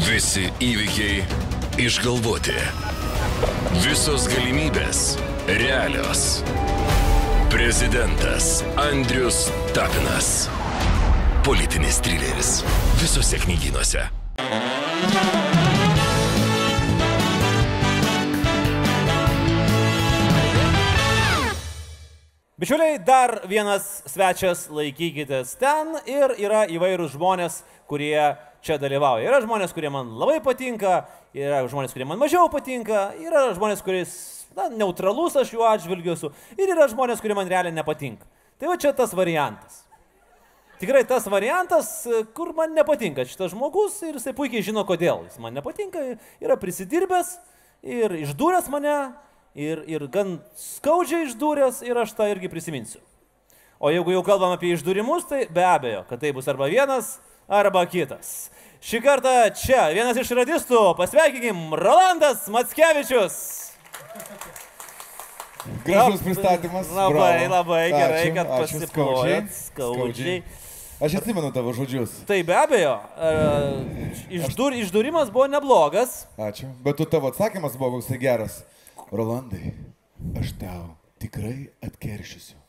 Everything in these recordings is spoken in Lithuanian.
Visi įvykiai išgalvoti. Visos galimybės realios. Prezidentas Andrius Tapinas. Politinis trileris. Visose knygynuose. Bičiuliai, dar vienas svečias, laikykitės ten ir yra įvairūs žmonės, kurie čia dalyvauja. Yra žmonės, kurie man labai patinka, yra žmonės, kurie man mažiau patinka, yra žmonės, kuris na, neutralus aš jų atžvilgiu esu ir yra žmonės, kurie man realiai nepatinka. Tai va čia tas variantas. Tikrai tas variantas, kur man nepatinka šitas žmogus ir jisai puikiai žino, kodėl jis man nepatinka, yra prisidirbęs ir išdūręs mane ir, ir gan skaudžiai išdūręs ir aš tą irgi prisiminsiu. O jeigu jau kalbam apie išdūrimus, tai be abejo, kad tai bus arba vienas, arba kitas. Šį kartą čia vienas iš radistų, pasveikinkim, Rolandas Matskevičius. Gražus pristatymas. Labai, bravo. labai gerai, Ačiū, kad pasiplojat. skaudžiai. Aš atsimenu tavo žodžius. Tai be abejo, e, išdur, išdūrimas buvo neblogas. Ačiū. Bet tu tavo atsakymas buvo koks tai geras. Rolandai, aš tau tikrai atkeršysiu.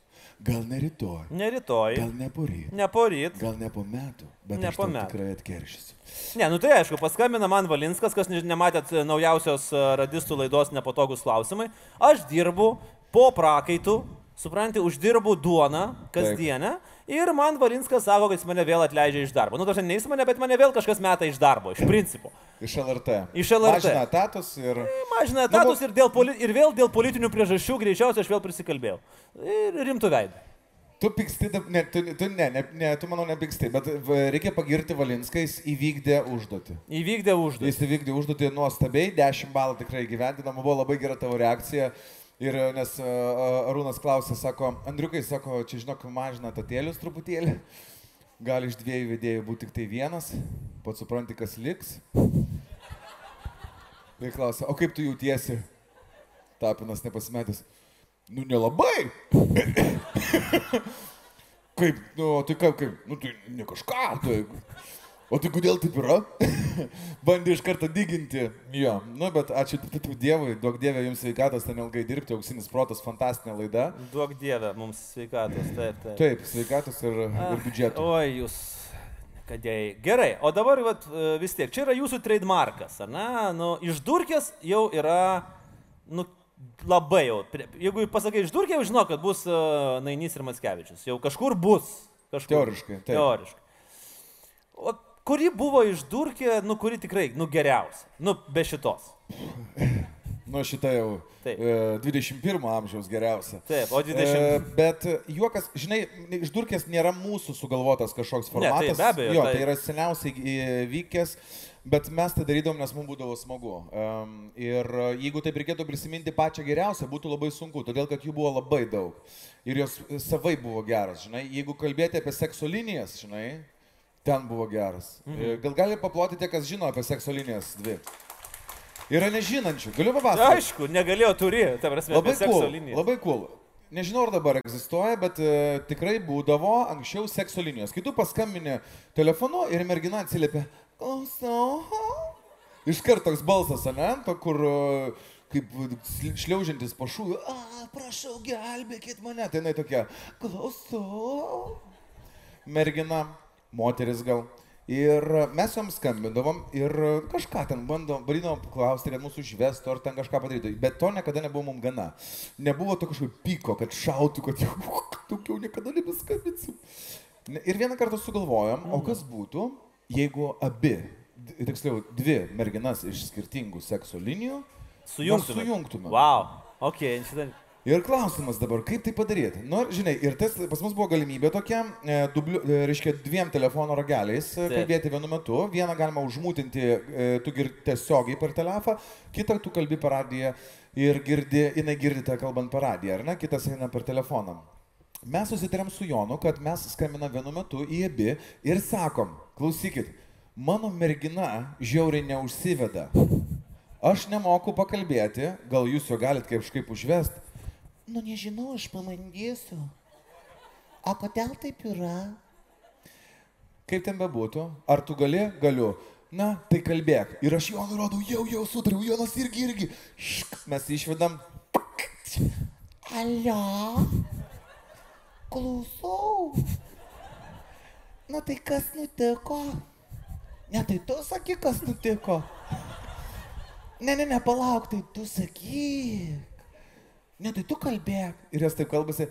Gal ne rytoj, Ne rytoj, gal ne poryt, ne poryt. gal ne po metų, bet Ne po metų. tikrai atkeršysiu. Ne, nu tai aišku, paskambina man Valinskas, kas nematėt e, naujausios e, radistų laidos nepatogus klausimai. Aš dirbu po prakaitų, supranti, uždirbu duoną kasdienę ir man Valinskas sako, kad jis mane vėl atleidžia iš darbo. Nu, dažnai ne jis mane, bet mane vėl kažkas meta iš darbo, iš principo. Iš LRT. Iš LRT. Mažina etatus ir... Mažina etatus ir, dėl poli ir vėl dėl politinių priežasčių greičiausiai aš vėl prisikalbėjau. Ir rimtų veidų. Tu piksti, ne, tu, tu ne, ne, ne, tu manau nepiksti, bet reikia pagirti Valinskais įvykdė užduotį. Įvykdė užduotį. Jis įvykdė užduotį nuostabiai, 10 balų tikrai gyvendinama, buvo labai gera tavo reakcija. Ir e, nes uh, Arūnas klausė, sako, Andriukai, sako, čia žinok, mažina tatėlius truputėlį. Gali iš dviejų vedėjų būti tik tai vienas, pats supranti, kas liks. Tai klausė, o kaip tu jautiesi? Tapinas nepasimetęs. Nu, nelabai. kaip, nu, tai kaip, kaip, nu, tai ne kažką, tai. O tai kodėl taip yra? Bandė iš karto diginti. Jo, nu, bet ačiū Dievui, duok Dievė jums sveikatos, ten ilgai dirbti, auksinis protas, fantastinė laida. Duok Dievę mums sveikatos. Taip, taip. Taip, sveikatos ir, ir biudžeto. Oi, jūs. Kadėjai. Gerai, o dabar vat, e, vis tiek, čia yra jūsų trademarkas, ar ne? Nu, išdurkės jau yra, nu, labai jau. Jeigu pasakai išdurkė, jau žinau, kad bus uh, Nainys ir Matskevičius. Jau kažkur bus. Kažkur. Teoriškai, taip. Teoriškai. Kuri buvo išdurkė, nu, kuri tikrai, nu, geriausia. Nu, be šitos. Nu, šitą jau Taip. e, 21 amžiaus geriausia. Taip, o 20. E, bet juokas, žinai, išdurkės nėra mūsų sugalvotas kažkoks Ne, tai formatas. be abejo, Jo, tai- tai yra seniausiai e, vykęs, bet mes tai darydom, nes mums būdavo smagu. Um, ir jeigu taip reikėtų prisiminti pačią geriausią, būtų labai sunku, todėl kad jų buvo labai daug. Ir jos savai buvo geras, žinai. Jeigu kalbėti apie sekso linijas, žinai, ten buvo geras. Mhm. Gal gali paploti tie, kas žino apie sekso linijas dvi? Yra nežinančių, galiu papasakoti. Aišku, negalėjo turi, ta prasme, Labai cool, labai cool. Nežinau, ar dabar egzistuoja, bet e, tikrai būdavo anksčiau sekso linijos. Kai tu paskambini telefonu ir mergina atsiliepia, klausau. Iš karto toks balsas, ne? To, kur e, kaip šliaužiantis pašūviu, a, prašau, gelbėkit mane. Tai jinai tokia, klausau. Mergina, moteris gal. Ir mes joms skambindavom ir kažką ten bandom, bandydavom paklausti, kad mūsų išvestų ar ten kažką padarytų. Bet to niekada nebuvo mums gana. Nebuvo to kažkokio pyko, kad šautų, kad jau daugiau niekada nebeskambinsim. Ne- Ir vieną kartą sugalvojom, o kas būtų, jeigu abi, tiksliau, dvi merginas iš skirtingų sekso linijų Sujungtume. sujungtume. Wow. Ok, šitą. Ir klausimas dabar, kaip tai padaryti? Nu, ir, žinai, ir tas pas mus buvo galimybė tokia, e, dubliu, e, reiškia, dviem telefono rageliais e, kalbėti vienu metu. Vieną galima užmūtinti, e, tu girdi tiesiogiai per telefą, kitą tu kalbi per radiją ir girdi, jinai girdi tą kalbant per radiją, ar ne? Kitas eina per telefoną. Mes susitarėm su Jonu, kad mes skambinam vienu metu į abi ir sakom, klausykit, mano mergina žiauriai neužsiveda. Aš nemoku pakalbėti, gal jūs jo galit kažkaip užvest. Nu nežinau, aš pabandysiu. O kodėl taip yra? Kaip ten bebūtų, ar tu gali, galiu. Na, tai kalbėk. Ir aš Jonui rodau, jau, jau sutariau, Jonas irgi, irgi. Šk, mes išvedam. Alio. Klausau. Na tai kas nutiko? Ne, tai tu sakyk, kas nutiko. Ne, ne, ne, palauk, tai tu sakyk. Ne, tai tu kalbėk. Ir jos taip kalbasi.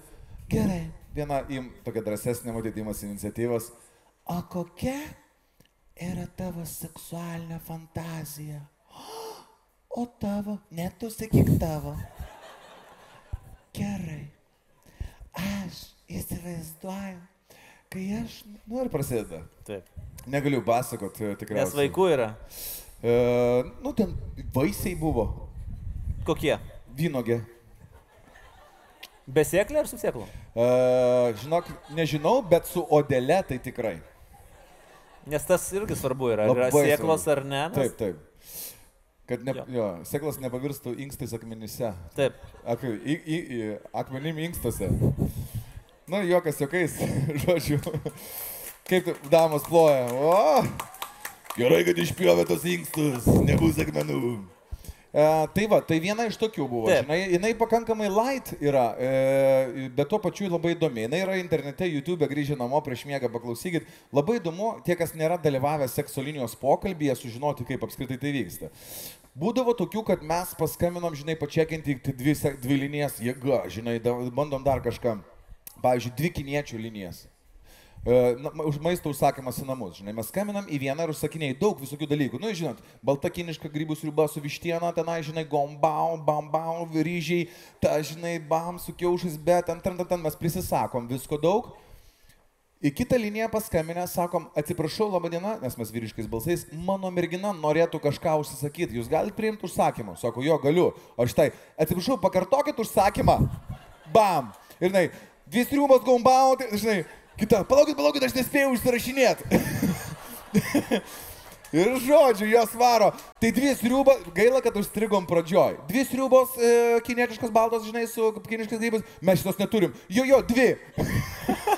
Gerai. Viena im, tokia drąsesnė matytimas iniciatyvos. O kokia yra tavo seksualinė fantazija? O tavo, net tu sakyk tavo. Gerai. Aš įsivaizduoju, kai aš Nu ir prasideda. Taip. Negaliu pasakoti Nes tikriausiai. vaikų yra. E, nu, ten vaisiai buvo. Kokie? Vynogė. Besėklė ar su sėklu? E, žinok, nežinau, bet su odele tai tikrai. Nes tas irgi svarbu yra. Ar yra sėklos svarbu. ar ne? Nes- Taip, taip. Kad ne, Jo. jo. Sėklas nepavirstų inkstais akmenyse. Taip. Ak, į, į, į, akmenim inkstuose. Na, jokas jokais, žodžiu. Kaip damos ploja. O, gerai, kad išpjovė tos inkstus, nebus akmenų. E, tai va, tai viena iš tokių buvo. Taip. Žinai, jinai pakankamai light yra, e, bet tuo pačiu labai įdomi. Jinai yra internete, YouTube, grįžę namo prieš miegą, paklausykit. Labai įdomu, tie, kas nėra dalyvavę sekso linijos pokalbėje, sužinoti, kaip apskritai tai vyksta. Būdavo tokių, kad mes paskambinam, žinai, pačekinti tik dvi, dvi linijas jėga, žinai, da, bandom dar kažką. Pavyzdžiui, dvi kiniečių linijas. E, už maisto užsakymas į namus. Žinai, mes skambinam į vieną ir užsakinėjai daug visokių dalykų. Nu, žinot, balta kiniška grybų sriuba su vištiena, tenai, žinai, gombau, bambau, ryžiai, ta, žinai, bam, su kiaušais, bet ten, ten, ten, ten mes prisisakom visko daug. Į kitą liniją paskambinę, sakom, atsiprašau, laba diena, nes mes vyriškais balsais, mano mergina norėtų kažką užsisakyti, jūs galite priimti užsakymą. Sako, jo, galiu. O štai, atsiprašau, pakartokit užsakymą. Bam. Ir, žinai, dvi striubos gombau, tai, žinai, kita, palaukit, palaukit, aš nespėjau užsirašinėti. Ir žodžiu, jos varo. Tai dvi sriubos, gaila, kad užstrigom pradžioj. Dvi sriubos e, kinietiškas baltos, žinai, su kinietiškas grybais. Mes šitos neturim. Jo, jo, dvi.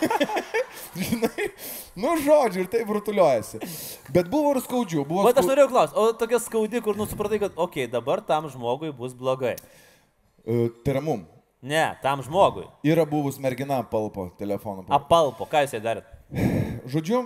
žinai, nu žodžiu, ir tai brutuliuojasi. Bet buvo ir skaudžių. Buvo Vat aš norėjau klausti, o tokia skaudi, kur nusupratai, kad, okei, okay, dabar tam žmogui bus blogai. E, Tai yra mum. Ne, tam žmogui. Yra buvus mergina palpo telefonu. Apalpo, ką jūs jai darėt? Žodžiu,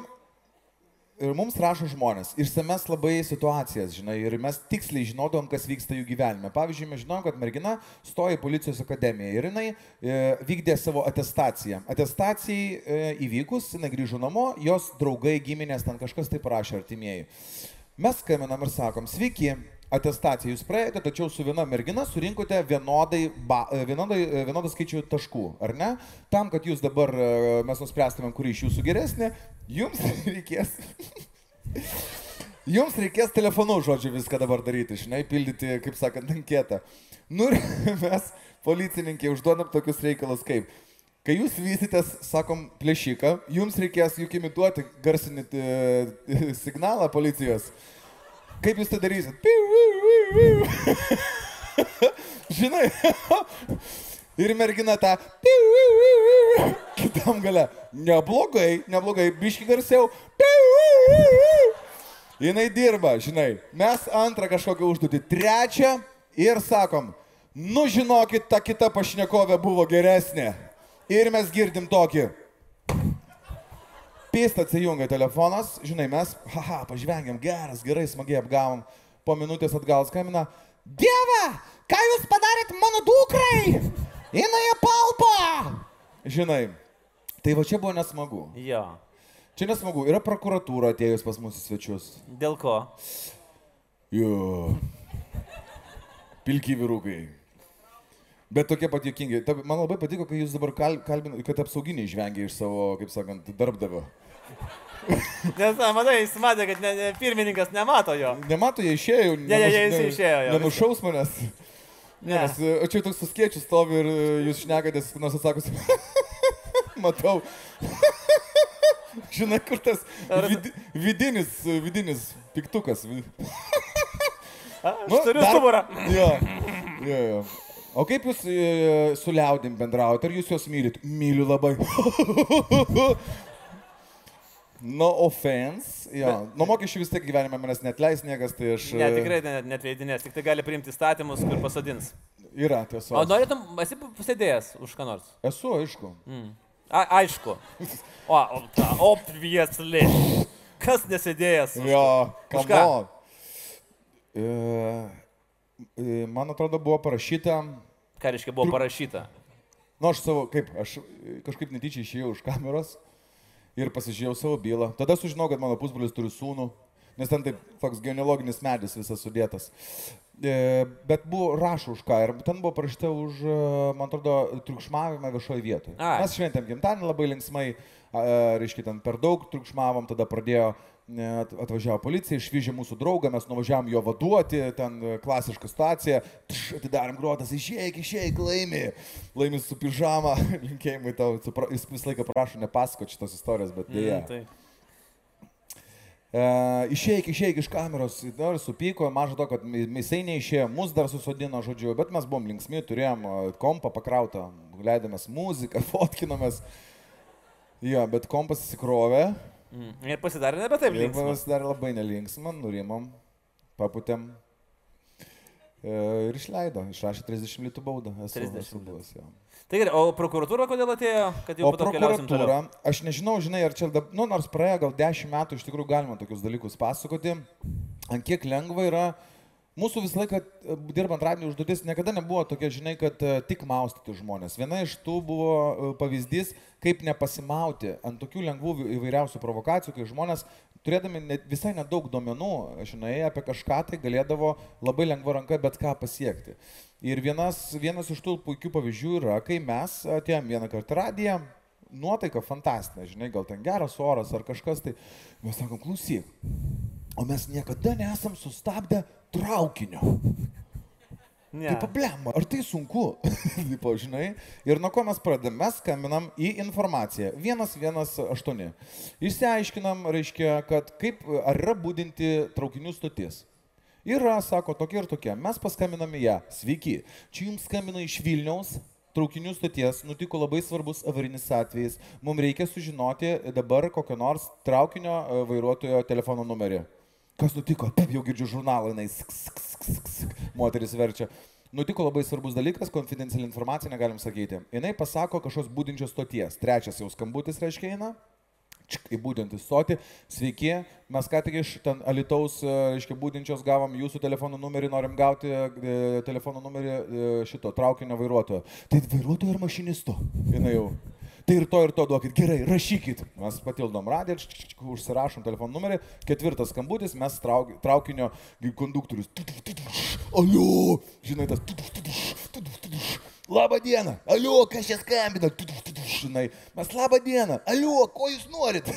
ir mums rašo žmonės, išsames labai situacijas, žinai, ir mes tiksliai žinodom, kas vyksta jų gyvenime. Pavyzdžiui, mes žinom, kad mergina stoja į policijos akademiją ir jinai e, vykdė savo atestaciją. Atestacijai e, įvykus, jinai grįžo namo, jos draugai, giminės, ten kažkas tai parašė artimieji. Mes skambinam ir sakom, sveiki, atestaciją jūs praėjote, tačiau su viena mergina surinkote vienodai, ba, e, vienodai, e, vienodą skaičių taškų, ar ne? Tam, kad jūs dabar e, mes nuspręstumėm, kuri iš jūsų geresnė, jums reikės. Jums reikės telefonu, žodžiu, viską dabar daryti, žinai, pildyti, kaip sakant, anketą. Nu ir mes, policininkai, užduodam tokius reikalus kaip. Kai jūs vysitės, sakom, plėšiką, jums reikės juk imituoti garsinį signalą policijos. Kaip jūs tai darysit? Žinai. Ir mergina tą. Kitam gale. Neblogai, neblogai. Biški garsiau. Jinai dirba, žinai. Mes antrą kažkokią užduotį. Trečią. Ir sakom, nu žinokit, ta kita pašnekovė buvo geresnė. Ir mes girdim tokį. Pist atsijungia telefonas, žinai, mes, haha, pažvengiam, geras, gerai, smagiai apgavom. Po minutės atgal skambina. Dieve, ką jūs padarėt mano dukrai? Jinai apalpo. Žinai, tai va čia buvo nesmagu. Jo. Čia nesmagu. Yra prokuratūra atėjus pas mūsų svečius. Dėl ko? Jo. Pilki vyrukai. Bet tokie pat jokingi. Ta- Man labai patiko, kai jūs dabar kal, kalbinote, kad apsauginiai žvengia iš savo, kaip sakant, darbdavio. Nes, na, matai, jis matė, kad ne, ne, pirmininkas nemato jo. Nemato, jie išėjo. Ne, ne, visi išėjo, jo. Nenušaus manęs. Ne. Ne. Nes, o čia toks suskiečius stovi ir e, jūs šnekatės, nors atsakus. Matau. Žinai, kur tas Ar- vid, vidinis, vidinis piktukas. Vi- Aš turiu stuburą. Jo, jo, jo. O kaip jūs e, su liaudim bendraujate? Ar jūs juos mylit? Myliu labai. No offense. Jo. Nuo mokesčių vis tiek gyvenime manęs net leis niekas, tai aš... Ne, tikrai net, net veidinės, tik tai gali priimti įstatymus, kur pasadins. Yra tiesiog. O norėtum, esi pasėdėjęs už ką nors? Esu, aišku. A, aišku. O, o, obviously. Kas nesėdėjęs? už- Jo, Už ką? E, e, man atrodo, buvo parašyta, Ką reiškia buvo parašyta? nu aš savo, kaip, aš e, kažkaip netyčia išėjau iš kameros ir pasižiūrėjau savo bylą. Tada sužinau, kad mano pusbrolis turi sūnų, nes ten taip toks genealoginis medis visas sudėtas. E, bet buvo rašo už ką ir ten buvo parašyta už, e, man atrodo, triukšmavimą viešoje vietoje. Mes šventėm gimtadienį labai linksmai, reiškia, ten per daug triukšmavom, tada pradėjo at- atvažiavo policija, išvyžė mūsų draugą, mes nuvažiavom jo vaduoti, ten e, klasiška situacija, tš, atidarėm grotas, išėjai, išėjai, laimi, laimi su pižama, linkėjimai tau, jis visą laiką prašo nepasakoti šitos istorijos, bet dėja. Mm, tai. E, išeik, išeik iš kameros, dar supyko, maža to, kad jisai neišėjo, mus dar susodino, žodžiu, bet mes buvom linksmi, turėjom e, kompą pakrautą, leidėmės muziką, fotkinomės. Jo, bet kompas įsikrovė Mm. Ir pasidarė nebe taip ir linksma. pasidarė labai nelinksma, nurimom, paputėm. E, Ir išleido, išrašė 30 litų baudą. Esu, 30 esu litų. buvęs, jo. Tai gerai, o prokuratūra kodėl atėjo, kad jau O po to keliausim toliau? aš nežinau, žinai, ar čia, dab- nu, nors praėjo gal 10 metų, iš tikrųjų galima tokius dalykus pasakoti, ant kiek lengva yra. Mūsų visą laiką e, dirbant radinį užduotis niekada nebuvo tokia, žinai, kad e, tik maustyti žmonės. Viena iš tų buvo e, pavyzdys, kaip nepasimauti ant tokių lengvų įvairiausių provokacijų, kai žmonės, turėdami net, visai nedaug duomenų, žinai, apie kažką tai galėdavo labai lengva ranka bet ką pasiekti. Ir vienas, vienas iš tų puikių pavyzdžių yra, kai mes atėjom vieną kartą radiją, nuotaika fantastinė, žinai, gal ten geras oras ar kažkas, tai mes sakom, klausyk, o mes niekada nesam sustabdę traukinio. Ne. Tai problema, ar tai sunku? Tipo, žinai, ir nuo ko mes pradedam? Mes skambinam į informaciją 118. Išsiaiškinam, reiškia, kad kaip, ar yra būdinti traukinių stotis. Yra, sako, tokia ir tokia. Mes paskambinam į ją. Sveiki, čia jums skambina iš Vilniaus. Traukinių stoties nutiko labai svarbus avarinis atvejis. Mums reikia sužinoti dabar kokio nors traukinio e, vairuotojo telefono numerį. Kas nutiko? Taip jau girdžiu žurnalą, jinai sk, sk, sk, sk, moteris verčia. Nutiko labai svarbus dalykas, konfidenciali informacija negalim sakyti. Jinai pasako kažkokios būdinčios stoties. Trečias jau skambutis reiškia eina. Čik, į būdintį stotį. Sveiki, mes ką tik iš ten Alitaus, e, reiškia, būdinčios gavom jūsų telefono numerį, norim gauti e, telefono numerį e, šito traukinio vairuotojo. Tai vairuotojo ar mašinisto? Jinai jau. Tai ir to ir to duokit, gerai, rašykit. Mes patildom radiją, užsirašom telefono numerį. Ketvirtas skambutis, mes trauk, traukinio konduktorius. Aliu, žinai, tas. Labą dieną. Aliu, kas čia skambina? Žinai, mes labą dieną. Aliu, ko jūs norit?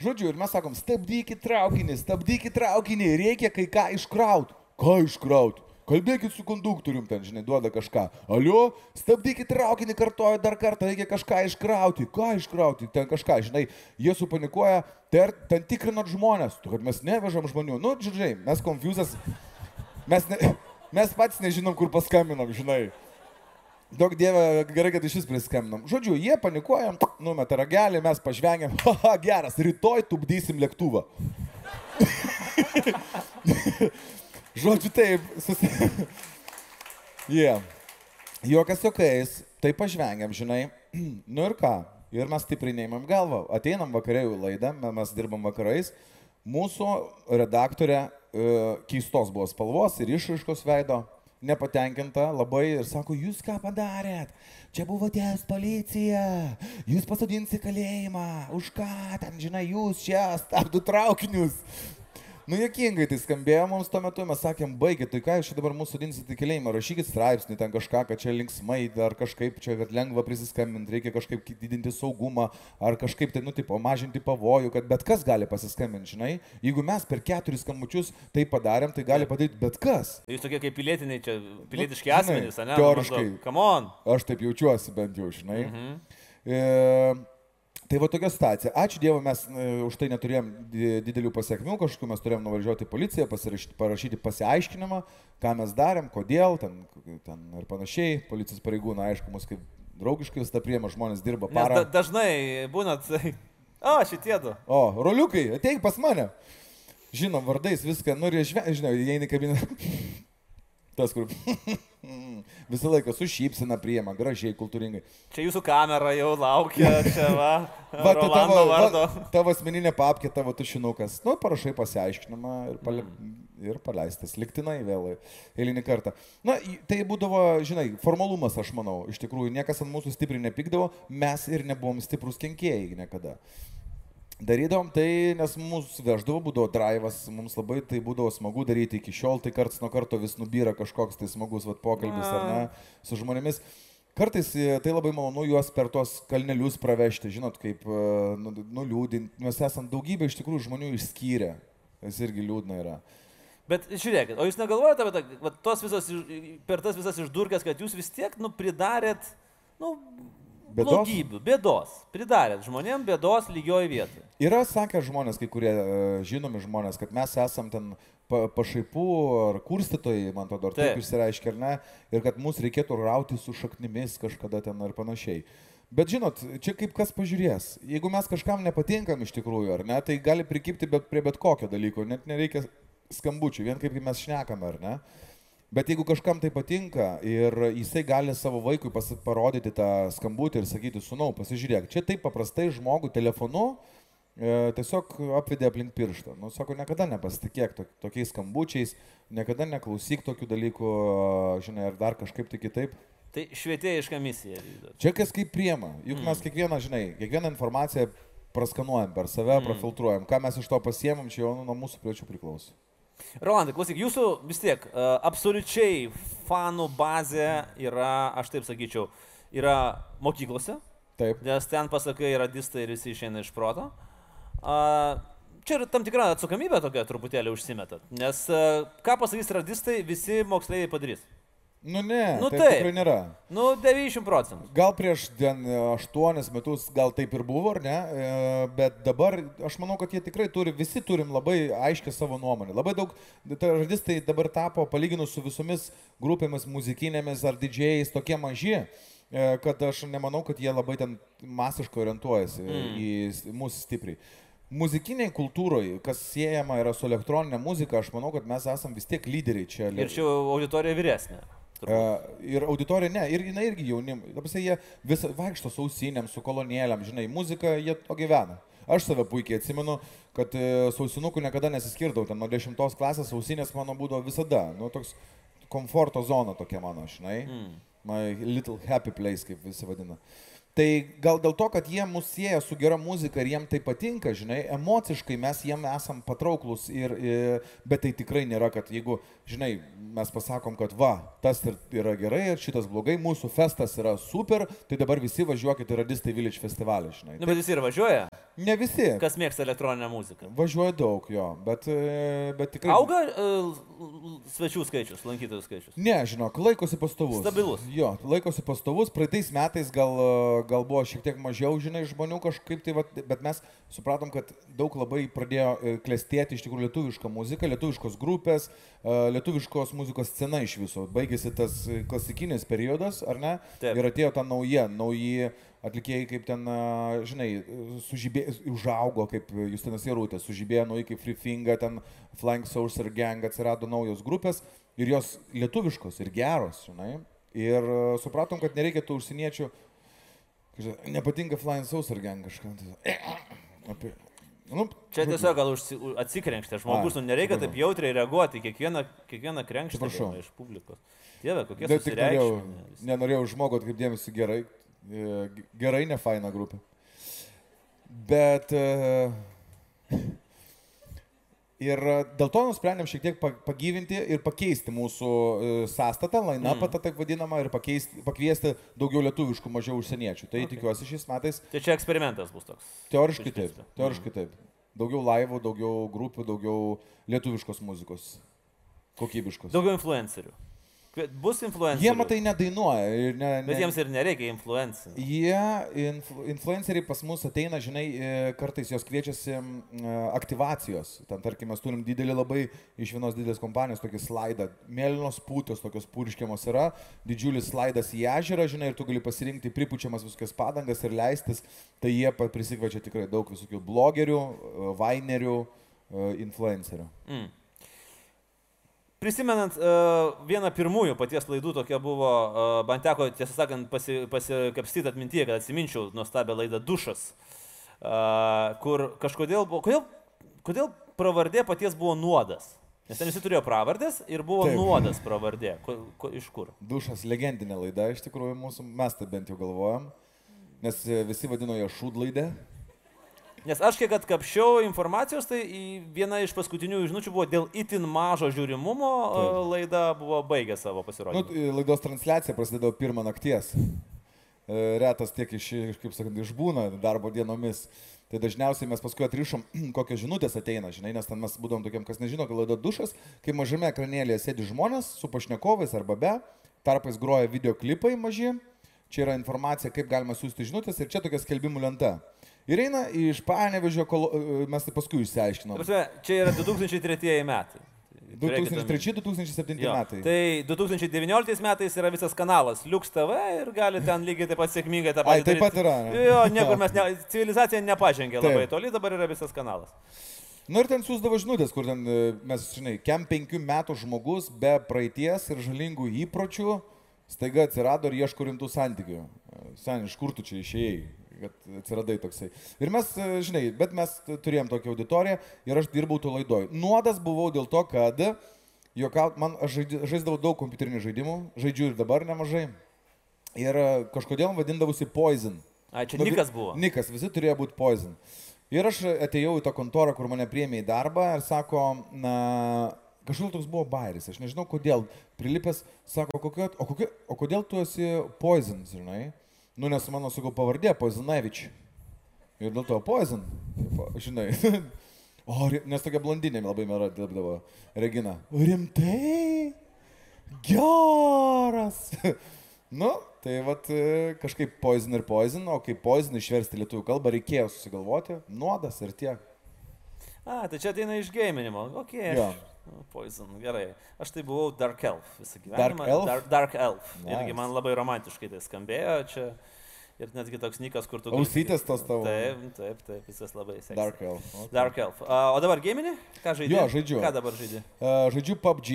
Žodžiu, ir mes sakom, stabdykit traukinį, stabdykit traukinį, reikia kai ką iškraut. Ką iškraut? Kalbėkit su konduktorium, ten, žinai, duoda kažką. Aliu, stabdykit traukinį, kartoju dar kartą, reikia kažką iškrauti. Ką iškrauti? Ten kažką, žinai, jie supanikuoja, ter, ten tikrinat žmonės, tu, kad mes nevežam žmonių. Nu, žinai, mes konfuzas, mes, ne, mes patys nežinom, kur paskambinam, žinai. Daug dievė, gerai, kad iš vis priskambinam. Žodžiu, jie panikuojam, numeta ragelį, mes pažvengiam, haha, geras, rytoj tupdysim lėktuvą. Žodžiu, taip, susi... Yeah. Jokas jokais, tai pažvengiam, žinai. nu ir ką? Ir mes stipriai neimam galvą. Ateinam vakare į laidą, me- mes dirbam vakarais. Mūsų redaktorė e, keistos buvo spalvos ir išraiškos veido, nepatenkinta labai ir sako, jūs ką padarėt? Čia buvo ties policija, jūs pasodinsi kalėjimą, už ką ten, žinai, jūs čia stabdo traukinius. Nu, jokingai tai skambėjo mums tuo metu, mes sakėm, baigit, tai ką jūs čia dabar mūsų sodinsite į kalėjimą, rašykit straipsnį ten kažką, kad čia linksmai, ar kažkaip čia, kad lengva prisiskambinti, reikia kažkaip didinti saugumą, ar kažkaip tai, nu, tipo, mažinti pavojų, kad bet kas gali pasiskambinti, žinai. Jeigu mes per keturis skambučius tai padarėm, tai gali padaryti bet kas. Jūs tokie kaip pilietiniai čia, pilietiški žinai, asmenys, ne? teoriškai. Come on. Aš taip jaučiuosi bent jau, žinai. Mhm. E, tai va tokia situacija. Ačiū Dievui, mes e, už tai neturėjom di- didelių pasiekmių, kažkokiu mes turėjom nuvažiuoti į policiją, parašyti pasiaiškinimą, ką mes darėm, kodėl, ten, ten ir panašiai. Policijos pareigūnai, aišku, mus kaip draugiškai visą priema, žmonės dirba parą. da, dažnai būna, tai, O, šitie du. O, roliukai, ateik pas mane. Žinom, vardais viską, nu ir žinai, žinai, įeini į kabiną. Tas, kur visą laiką su šypsena priema, gražiai, kultūringai. Čia jūsų kamera jau laukia, čia va. Va, Rolando tavo, vardo. va, tavo asmeninė papkė, tavo tušinukas. Nu, parašai pasiaiškinimą ir, pale, Mm. ir paleistas. Liktinai vėl eilinį kartą. Na, tai būdavo, žinai, formalumas, aš manau. Iš tikrųjų, niekas ant mūsų stipriai nepykdavo, mes ir nebuvom stiprus kenkėjai niekada. Darydavom tai, nes mūsų veždavo, būdavo drivas, mums labai tai būdavo smagu daryti iki šiol, tai karts nuo karto vis nubyra kažkoks tai smagus vat, pokalbis ar ne, su žmonėmis. Kartais e, tai labai malonu juos per tuos kalnelius pravežti, žinot, kaip e, nu- nuliūdinti, mes esam daugybę iš tikrųjų žmonių išskyrę, tas irgi liūdna yra. Bet žiūrėkit, o jūs negalvojate apie tą, tos visos, per tas visas išdurkės, kad jūs vis tiek, nu, pridarėt, nu, Bėdos? blogybių, bėdos. Pridarėt žmonėm bėdos lygioj vietoj. Yra sakę žmonės, kai kurie e, žinomi žmonės, kad mes esam ten pa, pašaipų ar kurstytojai, man atrodo, ar Taip. taip išsireiškia, ar ne, ir kad mus reikėtų rauti su šaknimis kažkada ten ar panašiai. Bet žinot, čia kaip kas pažiūrės. Jeigu mes kažkam nepatinkam iš tikrųjų, ar ne, tai gali prikipti bet, prie bet kokio dalyko, net nereikia skambučių, vien kaip mes šnekame, ar ne. Bet jeigu kažkam tai patinka ir jisai gali savo vaikui parodyti tą skambutį ir sakyti, sunau, pasižiūrėk, čia taip paprastai žmogų telefonu e, tiesiog apvedė aplink pirštą. Nu, sako, niekada nepasitikėk to, tokiais skambučiais, niekada neklausyk tokių dalykų, žinai, ar dar kažkaip tai kitaip. Tai švietėjiška misija. Čia kas kaip priema. Juk mes kiekvieną, žinai, kiekvieną informaciją praskanuojam per save, prafiltruojam. Ką mes iš to pasiemam, čia jau nu, nuo mūsų priečių priklauso. Rolandai, klausyk, jūsų vis tiek uh, absoliučiai fanų bazė yra, aš taip sakyčiau, yra mokyklose, Taip. nes ten pasakai radistai ir visi išeina iš proto. Uh, čia yra tam tikra atsakomybė tokia truputėlį užsimetat, nes uh, ką pasakys radistai, visi moksleiviai padarys. Nu ne, Nu tai tikrai nėra. Nu, 90 procentų. Gal prieš ten e, aštuonis metus gal taip ir buvo, ar ne? E, Bet dabar aš manau, kad jie tikrai turi, visi turim labai aiškę savo nuomonę. Labai daug, tai radistai dabar tapo, palyginus su visomis grupėmis muzikinėmis ar didžiais, tokie maži, e, kad aš nemanau, kad jie labai ten masiškai orientuojasi mm. į mūsų stipriai. Muzikiniai kultūroje, kas siejama yra su elektroninė muzika, aš manau, kad mes esame vis tiek lyderiai čia. Ir čia auditorija vyresnė. E, Ir auditorija, ne, ir jinai irgi jaunimai. Dabar jie vis vaikšto su ausinėm, su kolonėlėm, žinai, muzika, jie to gyvena. Aš save puikiai atsimenu, kad e, su ausinukų niekada nesiskirdau, ten nuo 10 klasės ausinės mano būdavo visada, nu toks komforto zona tokia mano, žinai. Mm. My little happy place, kaip visi vadina. Tai gal dėl to, kad jie mus sieja su gera muzika ir jiem tai patinka, žinai, emociškai mes jiem esam patrauklus, ir, ir, bet tai tikrai nėra, kad jeigu, žinai, mes pasakom, kad va, tas ir yra gerai ir šitas blogai, mūsų festas yra super, tai dabar visi važiuokit į Radistai Village festivalį, žinai. Nu, bet jis ir važiuoja. Ne visi. Kas mėgsta elektroninę muziką? Važiuoja daug jo, bet, e, bet tikrai... Auga uh, svečių skaičius, lankytojų skaičius. Ne, žinok, laikosi pastovus. Stabilus. Jo, laikosi pastovus. Praeitais metais gal, e, gal buvo šiek tiek mažiau, žinai, žmonių kažkaip tai, vat, bet mes supratom, kad daug labai pradėjo klestėti iš tikrųjų lietuviška muzika, lietuviškos grupės, e, lietuviškos muzikos scena iš viso. Baigėsi tas klasikinis periodas, ar ne? Taip. Ir atėjo ta nauja, nauji atlikėjai, kaip ten, žinai, sužibė, užaugo, kaip Justinas Jarūtė, sužibėjo nauji kaip Free Finger, ten Flying Saucer Gang, atsirado naujos grupės ir jos lietuviškos ir geros, žinai. Ir supratom, kad nereikia tų užsieniečių, nepatinka Flying Saucer Gang kažkam. Tai, apie, nu, Čia tiesiog gal užsi- atsikrenkštė žmogus, nu nereikia taip jautriai reaguoti kiekvieną, kiekvieną krenkštę Atsiprašau. iš publikos. Dieve, kokie tik norėjau, nenorėjau žmogų atkreipdėmėsi gerai, e, gerai, ne faina grupė. Bet e, ir e, dėl to nusprendėm šiek tiek pa- pagyvinti ir pakeisti mūsų e, sąstatą, line-upą, mm. taip vadinamą, ir pakeisti, pakviesti daugiau lietuviškų, mažiau užsieniečių. Tai okay. tikiuosi šiais metais, Tai čia eksperimentas bus toks. teoriškai Iš taip, teoriškai taip. Daugiau laivų, daugiau grupių, daugiau lietuviškos muzikos. Kokybiškos. Daugiau influencerių. Bus influenceriai. Jie matai nedainuoja. ir Ne, ne, Bet jiems ir nereikia influencinti. Jie, influ, influenceriai pas mus ateina, žinai, e, kartais jos kviečiasi e, aktyvacijos. Ten, tarkim, mes turim didelį labai iš vienos didelės kompanijos tokį slaidą. Mėlynos pūtos tokios purškiamos yra, didžiulis slaidas į ežerą, žinai, ir tu gali pasirinkti pripučiamas visokias padangas ir leistis. Tai jie prisikviečia tikrai daug visokių blogerių, e, vainerių, influencerių. Prisimenant, uh, vieną pirmųjų paties laidų tokia buvo, uh, man teko, tiesą sakant, pasi, pasikapstyti atmintyje, kad atsiminčiau nuostabią laidą Dušas, uh, kur kažkodėl buvo, kodėl, kodėl pravardė paties buvo nuodas? Nes ten visi turėjo pravardės ir buvo Taip. Nuodas pravardė. Ko, ko, iš kur? Dušas legendinė laida, iš tikrųjų, mūsų, mes tai bent jau galvojam, nes e, visi vadino ją šūdlaidę. Nes aš kiek atkapšiau informacijos, tai viena iš paskutinių žinučių buvo dėl itin mažo žiūrimumo uh, laida buvo baigę savo Nu, pasirodymą. t- laidos transliacija prasidėjo pirmą nakties. E, Retas tiek iš- kaip sakant, išbūna darbo dienomis. Tai dažniausiai mes paskui atrišom, kokios žinutės ateina, žinai, nes ten mes būdom tokiam, kas nežino, kad laida dušas, kai mažame ekranėlėje sėdi žmonės su pašnekovais arba be, tarpais groja videoklipai maži, čia yra informacija, kaip galima siūsti žinutės ir čia tokia skelbimų lenta. Ir eina iš panevežio, kol mes tai paskui išsiaiškinom. Čia yra 2003 metai. Turėkit omeny. 2003-2007 Jo, metai. Tai 2019 metais yra visas kanalas Liux TV ir gali ten lygiai taip pat sėkmingai tą Ai, patį. taip daryt. pat yra? Jo, niekur mes, ne, civilizacija nepažengė Taip. labai toli, dabar yra visas kanalas. Nu ir ten siūsdavo žinutės, kur ten e, mes, žinai, kem penkių metų žmogus be praeities ir žalingų įpročių staiga atsirado ir ieško rimtų santykių. E, Sen, iš kur tu čia išėjai, kad atsiradai toksai. Ir mes, e, žinai, bet mes turėjom tokią auditoriją ir aš dirbau to laidoj. Nuodas buvau dėl to, kad, juokaut, man žaisdavau daug kompiuterinių žaidimų, žaidžiu ir dabar nemažai. Ir e, kažkodėl vadindavosi Poison. A, čia Nu, Nikas buvo. Nikas, visi turėjo būti poison. Ir aš atėjau į tą kontorą, kur mane priėmė į darbą ir sako, na, kažkodėl toks buvo bairis, aš nežinau kodėl. Prilipęs, sako, kokio, o, kokio, o kodėl tu esi poison, žinai? Nu, nes mano, sakau, pavardė Poizonavič. Ir dėl to tipo, žinai. O, nes tokia blondinė labai mėra dirbdavo. Regina. Rimtai? Geras. nu, tai vat e, kažkaip poison ir poison, o kaip poison išversti lietuvių kalbą reikėjo susigalvoti. Nuodas ir tiek. A, tai čia ateina iš gėminimo. Ok. Jo. Nu, Poison, gerai. Aš tai buvau Dark Elf visą gyvenimą. Dark Elf? Dark, dark Elf. Nice. Irgi man labai romantiškai tai skambėjo čia. Ir netgi toks nikas, kur tu... Ausytės tos tavo. Taip, taip, taip, visas labai seksy. Dark Elf. Okay. Dark Elf. A, o dabar gėminį? Ką žaidži? Jo, žaidžiu. Ką dabar žaidži? Uh, žaidžiu PUBG,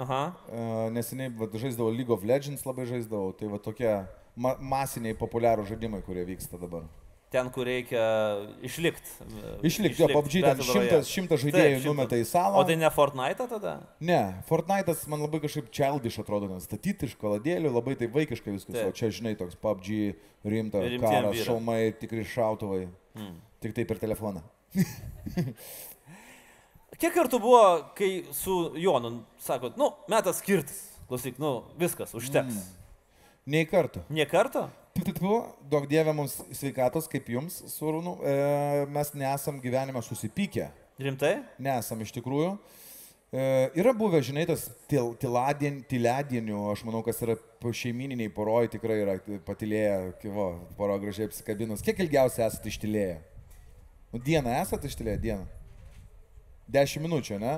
Aha. uh, neseniai vat, žaisdavau League of Legends, labai žaisdavau. Tai va tokie ma masiniai populiarūs žaidimai, kurie vyksta dabar. Ten, kur reikia išlikti. Išlikti, jo, PUBG ten šimtas, šimtas žaidėjų numeta į salą. O tai ne Fortnite tada? Ne, Fortnite'as man labai kažkaip childish atrodo, nes statyti iš kaladėlių, labai tai vaikiškai viskas, Taip. o čia, žinai, toks PUBG, rimta, karas, šaumai, tikri šautuvai. Hmm. Tik tai per telefoną. Kiek kartų buvo, kai su Jonu sakot, nu, metas skirtis. Klausyk, nu, viskas, užteks. Mm. Nei karto. Nie karto? Duok Dieve mums sveikatos, kaip jums, surūnų, e, mes nesam gyvenime susipykę. Rimtai? Nesam iš tikrųjų. E, yra buvę, žinai, tas til, tiladien, tiladienių, aš manau, kas yra po- šeimininiai poroj, tikrai yra patilėję, kivo, poro gražiai apsikabinus. Kiek ilgiausiai esate ištilėję? Nu, dieną esate ištilėję, dieną. Dešimt minučių, ne?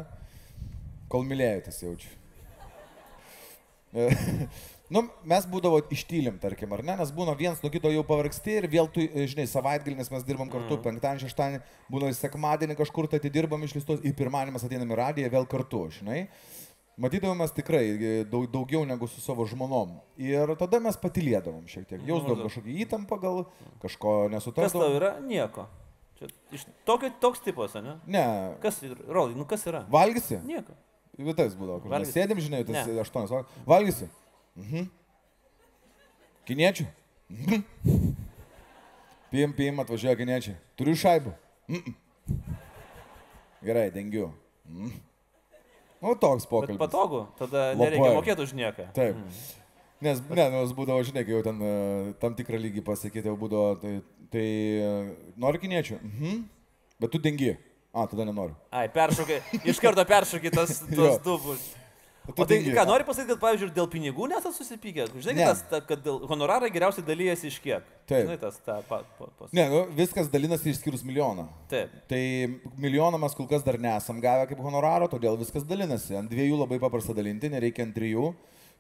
Kol mylėjotės jaučiu. Nu, mes būdavo ištylim, tarkim, ar ne, nes būna vienas nuo kito jau pavargsti ir vėl tu, e, žinai, savaitgalį, nes mes dirbam kartu, mm. penktadienį, šeštadienį, būna ir sekmadienį kažkur tai atidirbam išlistos, į pirmadienį mes ateinam į radiją vėl kartu, žinai. Matydavome mes tikrai e, daug, daugiau negu su savo žmonom. Ir tada mes patilėdavom šiek tiek. Jausdavom kažkokį įtampą, gal kažko Kas tau nesutardavom. yra? Nieko. Čia iš tokio, toks tipas, ne? Ne, Kas, Rolai, nu kas yra? valgysi? Nieko. Vietas būdavo, kur mes sėdim, žinai, tas valandas. Valgysi? Mhm. Kiniečių? Mhm. Pim, pim, atvažiuoja kiniečiai. Turiu šaibų. Mhm. Gerai, dengiu. Mhm. Nu, toks Bet pokalbis. patogu, tada Labai. nereikia mokėti už nieką. Taip. Nes, ne, nes būdavo, žinai, kai jau ten e, tam tikrą lygį pasakyti, jau būdavo, tai, tai e, nori kiniečių? Mhm. Bet tu dengi. A, tada nenoriu. Ai, peršokai, iš karto peršokai tas, tas du. O tai ką, nori pasakyti, kad, pavyzdžiui, dėl pinigų nesat susipykę? Žinai, Ne. tas, ta, kad dėl honorarai geriausiai dalyjasi iš kiek? Taip. Žinai, tas, ta, pa, pa, pas... Ne, nu, viskas dalinasi išskyrus milijoną. Taip. Tai milijoną mes kol kas dar nesam gavę kaip honoraro, todėl viskas dalinasi. Ant dviejų labai paprasta dalinti, nereikia ant trijų.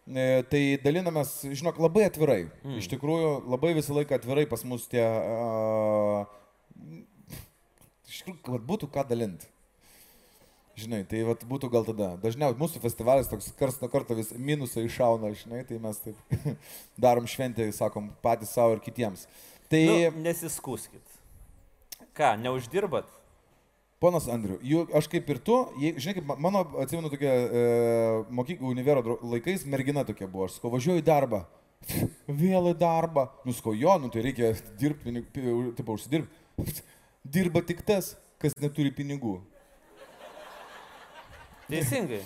E, Tai dalinamės, žinok, labai atvirai. Mm. Iš tikrųjų, labai visą laiką atvirai pas mus tie... Uh, iš tikrųjų, kad būtų ką dalinti. Žinai, tai vat, būtų gal tada. Dažniausiai mūsų festivalis toks kars nuo karto vis minusą iššauna, žinai, tai mes taip darom šventę, sakom, patys savo ir kitiems. Tai... Nu, nesiskuskit. Ką, neuždirbat? Ponas Andriu, jų, aš kaip ir tu, jei, žinai, kaip ma- mano, atsimenu, tokia e, mokyklų univero laikais mergina tokia buvo, aš sakau, važiuoju į darbą. Vėl į darbą. Nusko jo, nu tai reikia dirbti, taip, užsidirbti. Dirba tik tas, kas neturi pinigų. Teisingai.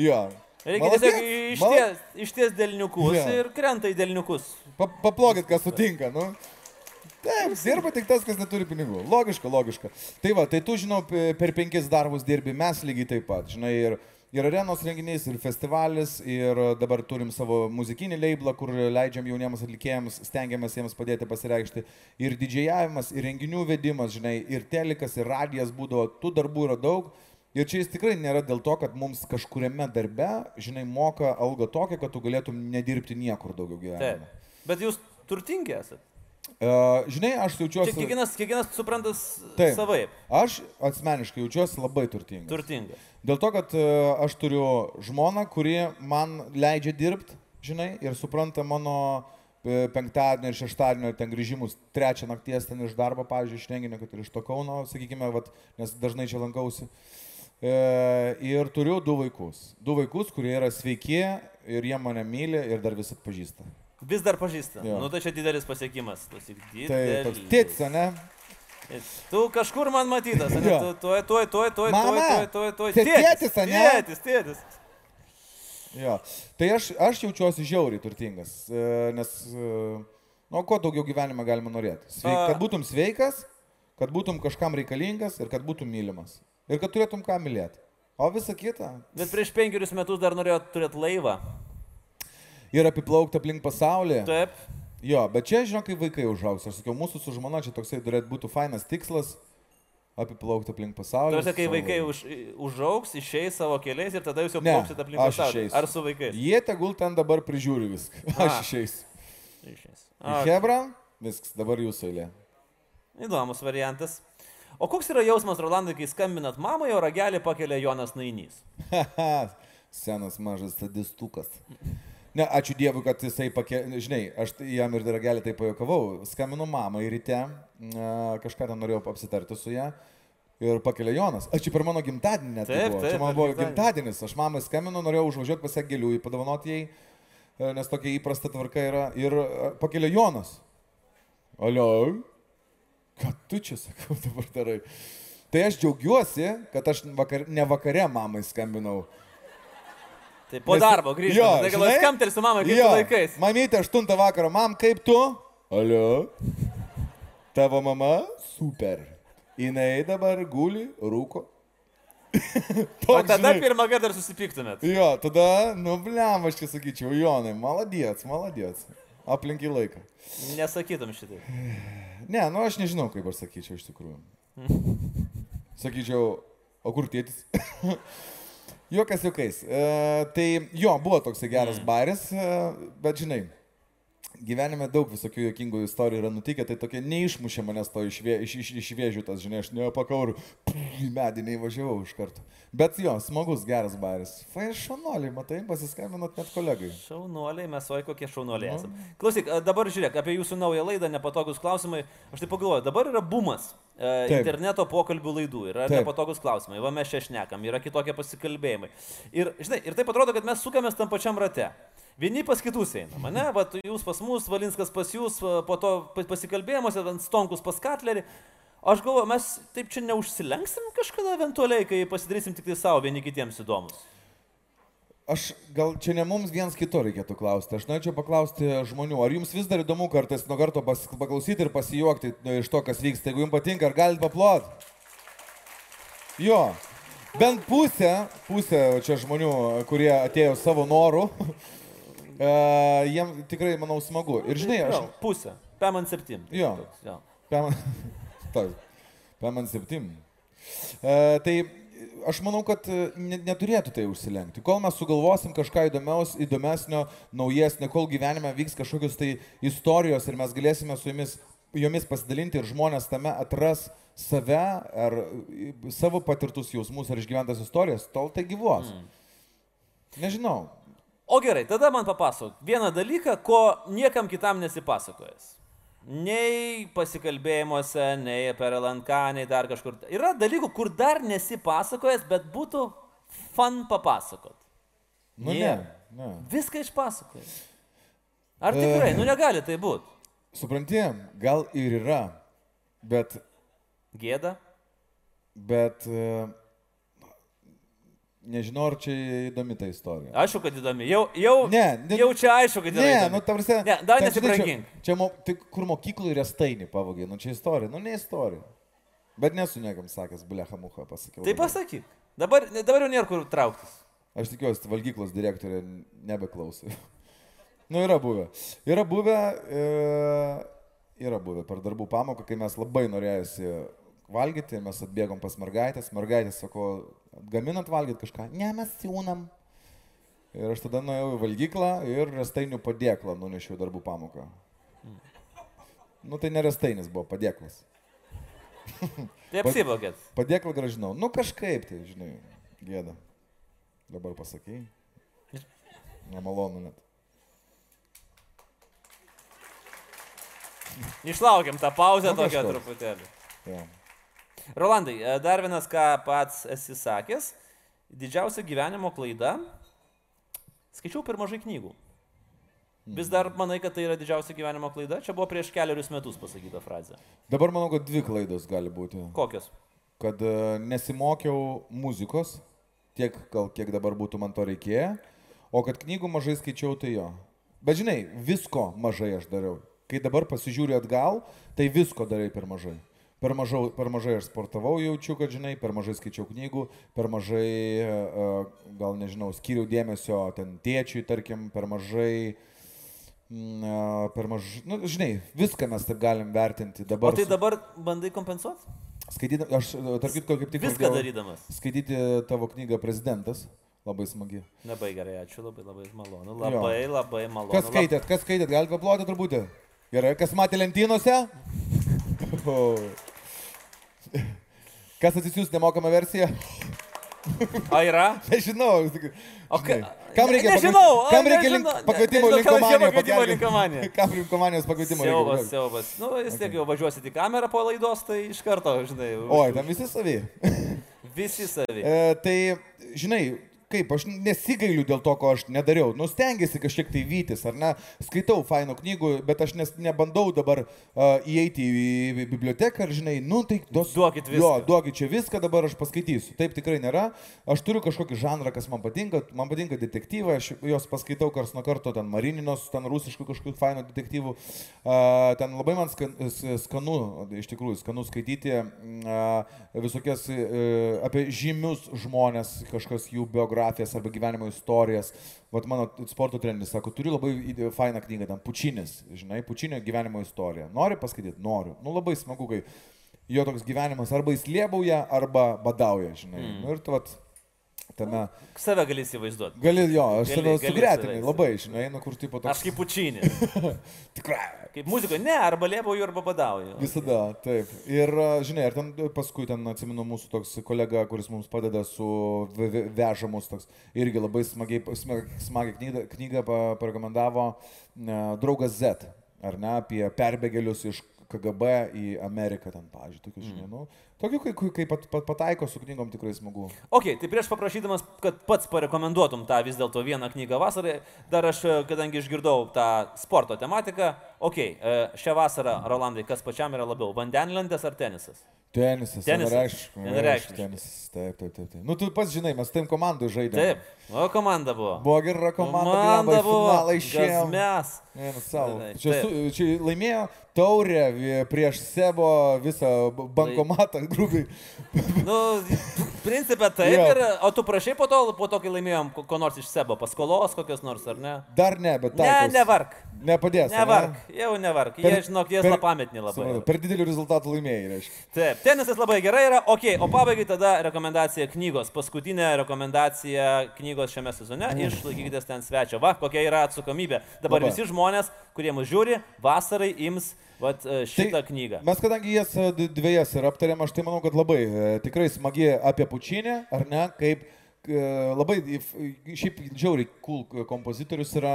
Jo. Reikia Maladėc, tiesiog išties, išties delniukus Jo. ir krenta į delniukus. Pa, paplokit, kas sutinka, nu. Taip, dirba tik tas, kas neturi pinigų. Logiška, logiška. Tai va, tai tu, žinau, pe- per penkis darbus dirbi, mes lygiai taip pat, žinai, ir, ir arenos renginys, ir festivalis, ir dabar turim savo muzikinį leiblą, kur leidžiam jauniems atlikėjams, stengiamės jiems padėti pasireikšti. Ir didžiavimas, ir renginių vedimas, žinai, ir telikas, ir radijas būdavo, tų darbų yra daug. Ir čia jis tikrai nėra dėl to, kad mums kažkuriame darbe, žinai, moka algą tokią, kad tu galėtum nedirbti niekur daugiau Taip. gyvenime. Bet jūs turtingi esate. Uh, žinai, aš Čia jaučiuosi... kiekvienas, kiekvienas suprantas Taip. savaip. Aš asmeniškai jaučiuosi labai turtingas. Turtingas. Dėl to, kad uh, aš turiu žmoną, kuri man leidžia dirbti, žinai, ir supranta mano e, penktadienio ir šeštadienio ten grįžimus, trečią nakties ten iš darbo, pavyzdžiui, iš renginio, kad ir iš to Kauno, sakykime, vat, nes dažnai čia lankausi. E, ir turiu du vaikus. Du vaikus, kurie yra sveiki ir jie mane myli ir dar vis atpažįsta. Vis dar pažįsta. Jo. Nu tai čia didelis pasiekimas. Klausyk, Tai toks didelis. tits, ne? Tu kažkur man matytas, ne? Tu tuoj, tuoj, tuoj, tuoj, tuoj, tuoj, tuoj. Tėtis, ane? Tėtis, tėtis. Jo. Tai aš, aš jaučiuosi žiauriai turtingas, e, nes, e, nu, ko daugiau gyvenime galima norėti. Sveik, kad būtum sveikas, kad būtum kažkam reikalingas ir kad būtum mylimas. Ir kad turėtum ką mylėti. O visa kita. Bet prieš penkerius metus dar norėjau turėti laivą. Ir apiplaukti aplink pasaulį. Taip. Jo, bet čia, žinok, kai vaikai užaugs. Aš sakiau, mūsų su žmona čia toksai turėtų būti fainas tikslas. Apiplaukti aplink pasaulį. Tuose, kai vaikai už, užaugs, išeis savo keliais ir tada jūs jau plauksit aplink aš pasaulį. išeisiu. Ar su vaikais? Jie tegul ten dabar prižiūri viską. Aš A. išeisiu. Išeis. Į A, Hebra, viskas, dabar jūsų eilė. Įdomus variantas. O koks yra jausmas, Rolandai, kai skambinat mamai, o ragelį pakelia Jonas Nainys? Senas mažas sadistukas. Ne, ačiū Dievui, kad jisai pakė... Žinai, aš jam ir dragelį tai pajokavau. Skambinu mamai ryte, kažką ten norėjau apsitarti su ją. Ir pakelia Jonas. Aš čia per mano gimtadienį net. tai Taip, taip, Čia man buvo gimtadienis. Aš mamai skambinu, norėjau užvažiuoti pas ją gėlių, padovanoti jai, e, nes tokia įprasta tvarka yra. Ir a, pakelia Jonas. Alio? Ką tu čia, sakau, dabar darai? Tai aš džiaugiuosi, kad aš vakar, ne vakare mamai skambinau. Tai po Nes- darbo grįžtu. Tai gal žinai? skamtelsi su mama, kaip Jo, laikais. Mamytė, 8 vakaro, mam, kaip tu? Alio. Tavo mama? Super. Jinai dabar guli, rūko. O Toks, tada žinai. pirmą kartą susipyktumėt. Jo, tada, nu, blem, aš čia sakyčiau, Jonai, maladėts, maladėts. Aplink į laiką. Nesakytum šitai. Ne, nu aš nežinau, kaip aš sakyčiau iš tikrųjų. Sakyčiau, o kur tėtis? Jokas, jokas. E, tai jo, buvo toksai geras mm. baris, e, bet žinai, gyvenime daug visokių jokingų istorijų yra nutikę, tai tokie neišmušė manęs to iš, vė, iš, iš, iš vėžių, tas, žinai, aš nepakauriu, į medį neįvažiavau iš karto. Bet jo, smagus, geras baris. Fai šanoliai, matai, pasiskambinot net kolegai. Šaunuoliai, mes oi kokie Nu. šaunuoliai esame. Klausyk, a, dabar žiūrėk, apie jūsų naują laidą, nepatogus klausimai. Aš tai pagalvoju, dabar yra bumas. E, Taip. interneto pokalbių laidų yra Taip. nepatogus klausimai, va mes čia šnekam, yra kitokie pasikalbėjimai. Ir, žinai, ir taip atrodo, kad mes sukamės tam pačiam rate. Vieni pas kitus einam, ne? Va, jūs pas mus, Valinskas pas jūs, po to pa- pasikalbėjimuose, Stonkus pas Katlerį. Aš galvoju, mes taip čia neužsilenksim kažkada eventualiai, kai pasidarysim tik tai savo vieni kitiems įdomus. Aš gal čia ne mums viens kito reikėtų klausti. Aš norėčiau paklausti žmonių, ar jums vis dar įdomu kartais nuo karto pas, paklausyti ir pasijuokti nu, iš to, kas vyksta. Jeigu jums patinka, ar galite paplot? Jo. bent pusė, pusė čia žmonių, kurie atėjo savo norų, e, jiem tikrai, manau, smagu. Ir žinai, aš... Jo, pusę. Pem ant septim. Jo. Toks, jo. Pem, taip, pem ant septim. E, tai aš manau, kad ne, neturėtų tai užsilenkti. Kol mes sugalvosim kažką įdomiaus, įdomesnio, naujesnio, kol gyvenime vyks kažkokios tai istorijos ir mes galėsime su jumis, jomis pasidalinti ir žmonės tame atras save ar savo patirtus jausmus ar išgyventas istorijas, tol tai gyvuos. Mm. Nežinau. O gerai, tada man papasakok vieną dalyką, ko niekam kitam nesipasakojęs. Nei pasikalbėjimuose, nei per LNK, nei dar kažkur. Yra dalykų, kur dar nesipasakojęs, bet būtų fan papasakot. Nu, Nėra. ne, ne. Viską išpasakoja. Ar tikrai? Nu negali tai būti. Supranti, gal ir yra, bet, Gėda? bet e, nežinau, ar čia įdomi ta istorija. Aišku, kad įdomi. Jau, jau, Ne, ne- jau čia aišku, kad Ne, įdomi. nu, prasme. Ne, dar nesibrangink. Čia, čia mo, tai kur mokyklų ir estainį pavogė, nu čia istorija, nu ne istorija. Bet nesu niekam sakęs, blecha muha, pasakiau. Tai pasakyk. Dabar, dabar jau nėra kur trauktis. Aš tikiuosi, valgyklos direktorė nebeklausė. nu, yra buvę. Yra buvę, e, yra buvę per darbų pamoką, kai mes labai norėjusi valgyti, mes atbėgom pas mergaitės, mergaitės sako, gaminat valgyti kažką, ne, mes siūnam. Ir aš tada nuėjau į valgyklą ir restainių padėklą nunešiau darbų pamoką. Nu tai ne restainis buvo, padėklas. Tai apsivokėt. Padėklą gražinau. Nu kažkaip tai, žinai, gėda. Dabar pasakai. Nemalonu net. Išlaukiam tą pauzę Nu, tokią truputėlį. Ja. Rolandai, e, dar vienas, ką pats esi sakęs. Didžiausia gyvenimo klaida. Skaičiau per mažai knygų. Vis dar manai, kad tai yra didžiausia gyvenimo klaida? Čia buvo prieš keliarius metus pasakyta frazė. Dabar manau, kad dvi klaidos gali būti. Kokios? Kad e, nesimokiau muzikos, tiek gal kiek dabar būtų man to reikėję, o kad knygų mažai skaičiau, tai jo. Bet žinai, visko mažai aš dariau. Kai dabar pasižiūriu atgal, tai visko darai per mažai. Per, mažau, per mažai aš sportavau, jaučiu, kad žinai, per mažai skaičiau knygų, per mažai, e, gal nežinau, skiriau dėmesio ten tėčiui, tarkim, per mažai, mm, e, per mažai, nu, žinai, viską mes taip galim vertinti O dabar. tai su- dabar bandai kompensuoti? Skaitydam, aš, e, tarp kitko, kaip tik Viską pradėjau darydamas. Skaityti tavo knygą Prezidentas. Labai smagi. Labai gerai, ačiū, labai labai malonu. Labai labai malonu. Kas skaitėt, kas skaitėt, galite paploti turbūt? Gerai, kas matė lentynose? Kas atsisiūs nemokamą versiją? A yra? Nežinau. O ka... Kam reikia, Ne- nežinau, kam reikia link, pakvietimo nežinau, kam linkomanijos pakvietimo Siaubas, siaubas. Nu, vis tiek jau važiuosit į kamerą po laidos, tai iš karto, žinai. Oi, tam visi savi. Visi savi. E, tai, žinai, kaip, aš nesigailiu dėl to, ko aš nedariau. Nu, stengiasi kažkiek tai vytis, ar ne? Skaitau faino knygų, bet aš nes, nebandau dabar uh, įeiti į, biblioteką ir, žinai, nu, tai dos, Duokit Jo, viską. duokit čia viską, dabar aš paskaitysiu. Taip tikrai nėra. Aš turiu kažkokį žanrą, kas man patinka. Man patinka detektyvai, aš juos paskaitau kars nuo karto, ten Marininos, ten rusiškų kažkokių faino detektyvų. Uh, ten labai man skan, skanu, iš tikrųjų, skanu skaityti uh, visokias uh, apie žymius žmonės, kažkas jų biografijas arba gyvenimo istorijas. Vat mano sporto treneris sako, turiu labai fainą knygą, ten Pučinis, žinai, Pučinio gyvenimo istorija. Nori paskaityti? Noriu. Nu labai smagu, kai jo toks gyvenimas arba jis liebauja, arba badauja, žinai. Mm. Nu, ir tu vat tame... Save gali įsivaizduoti. Gali jo, aš Gali- save sugretinai labai, žinai, nu kur tipo toks... Aš kaip pučinė. Tikrai. Kaip muzikoje, ne, arba liepauju, arba badauju. Visada, taip. Ir, žinai, ir ten paskui ten atsimenu mūsų toks kolega, kuris mums padeda su ve- ve- vežamus, toks irgi labai smagiai, smag- smagiai knygą, knygą pa- parekomendavo ne, draugas Z, ar ne, apie perbėgėlius iš KGB į Ameriką ten, pavyzdžiui, tokius, žinai, nu, tokių, kai, kai, pat, pat, pataiko su knygom tikrai smagu. Ok, tai prieš paprašydamas, kad pats parekomenduotum tą vis dėlto vieną knygą vasarai, dar aš, e, kadangi išgirdau tą sporto tematiką, ok, e, šią vasarą, Rolandai, kas pačiam yra labiau, vandenlandės ar tenisas? Tenisas, Tenisas. vienareikšmiškai. Vienareikšmiškai. Tenisas, taip, taip, taip, taip. Nu, tu pats žinai, mes tam komandai žaidėme. Taip, o komanda buvo. Buvo gera komanda, Komanda buvo. finalą išėjom. Mes. Ne, nu, savo. Čia, su, čia laimėjo taurę vi- prieš Sebo visą bankomatą grubiai. Nu, Principė taip, Jo. ir, o tu prašai po to, po to, kai laimėjom ko nors iš sebo, paskolos kokios nors, ar ne? Dar ne, bet Ne, taikaus. nevark. Nepadės. Nevark, jau nevark. Jie, Per- žinok, jie slapametni labai. Supratau, Per didelių rezultatų laimėjai, reiškia. Taip, tenisas labai gerai yra. Ok, o pabaigai tada rekomendacija knygos. Paskutinė rekomendacija knygos šiame sezone. Išlaikykite ten svečio. Va, kokia yra atsakomybė. Dabar Labai. visi žmonės, kurie mus žiūri, vasarai ims vat, e, šitą Tai knygą. Mes kadangi jas e, dviejas ir aptarėm, aš tai manau, kad labai e, tikrai smagi apie pučinį, ar ne, kaip labai, šiaip žiauriai cool kompozitorius yra,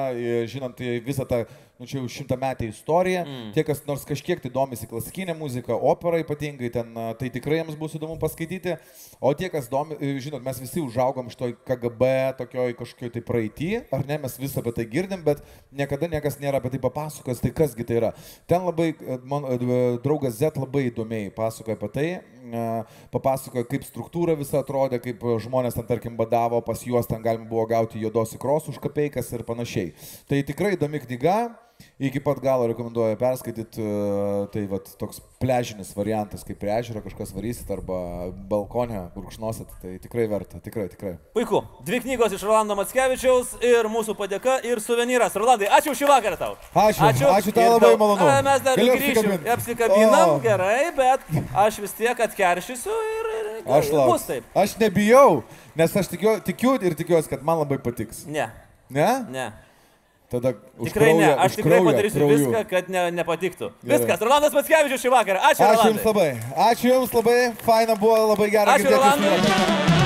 žinant visą tą, nu čia jau šimtametę istoriją, mm. tie, kas nors kažkiek tai domisi klasikinė muzika, opera ypatingai, ten, tai tikrai jiems bus įdomu paskaityti, o tie, kas domi, e, žinot, mes visi užaugom to KGB, tokioj kažkokioj tai praeitį, ar ne, mes vis apie tai girdim, bet niekada niekas nėra apie tai papasakojęs, tai kasgi tai yra. Ten labai, e, mano e, draugas Z labai įdomiai pasakoja apie tai, papasakoja, kaip struktūra visa atrodė, kaip žmonės ten, tarkim, badavo, pas juos ten galima buvo gauti juodos įkros už kapeikas ir panašiai. Tai tikrai įdomi knyga. Iki pat galo rekomenduoju perskaityti, e, tai vat, toks pležinis variantas, kaip prie ežero kažkas varysit arba balkonę gurkšnosit, tai tikrai verta, tikrai, tikrai. Puiku. Dvi knygos iš Rolando Matskevičiaus ir mūsų padėka ir suvenyras. Rolandai, ačiū šį vakarą tau. Ačiū, ačiū tau Ir labai tau- malonu. A, Mes dar Galiu grįšim, apsikabint? apsikabinam, O. gerai, bet aš vis tiek atkeršysiu ir, ir Aš bus lauksiu. Aš nebijau, nes aš tikiu, tikiu ir tikiuosi, kad man labai patiks. Ne, Ne? ne. Tada Tikrai ne, kraują- aš už tikrai kraują, padarysiu krauju. viską, kad ne, nepatiktų. Gerai. Viskas, Rolandas Matskevičius šį vakarą. Ačiū, Ačiū Rolandai. Jums labai. Ačiū Jums labai. Faina buvo, labai gera Ačiū. Rolandai. juoką.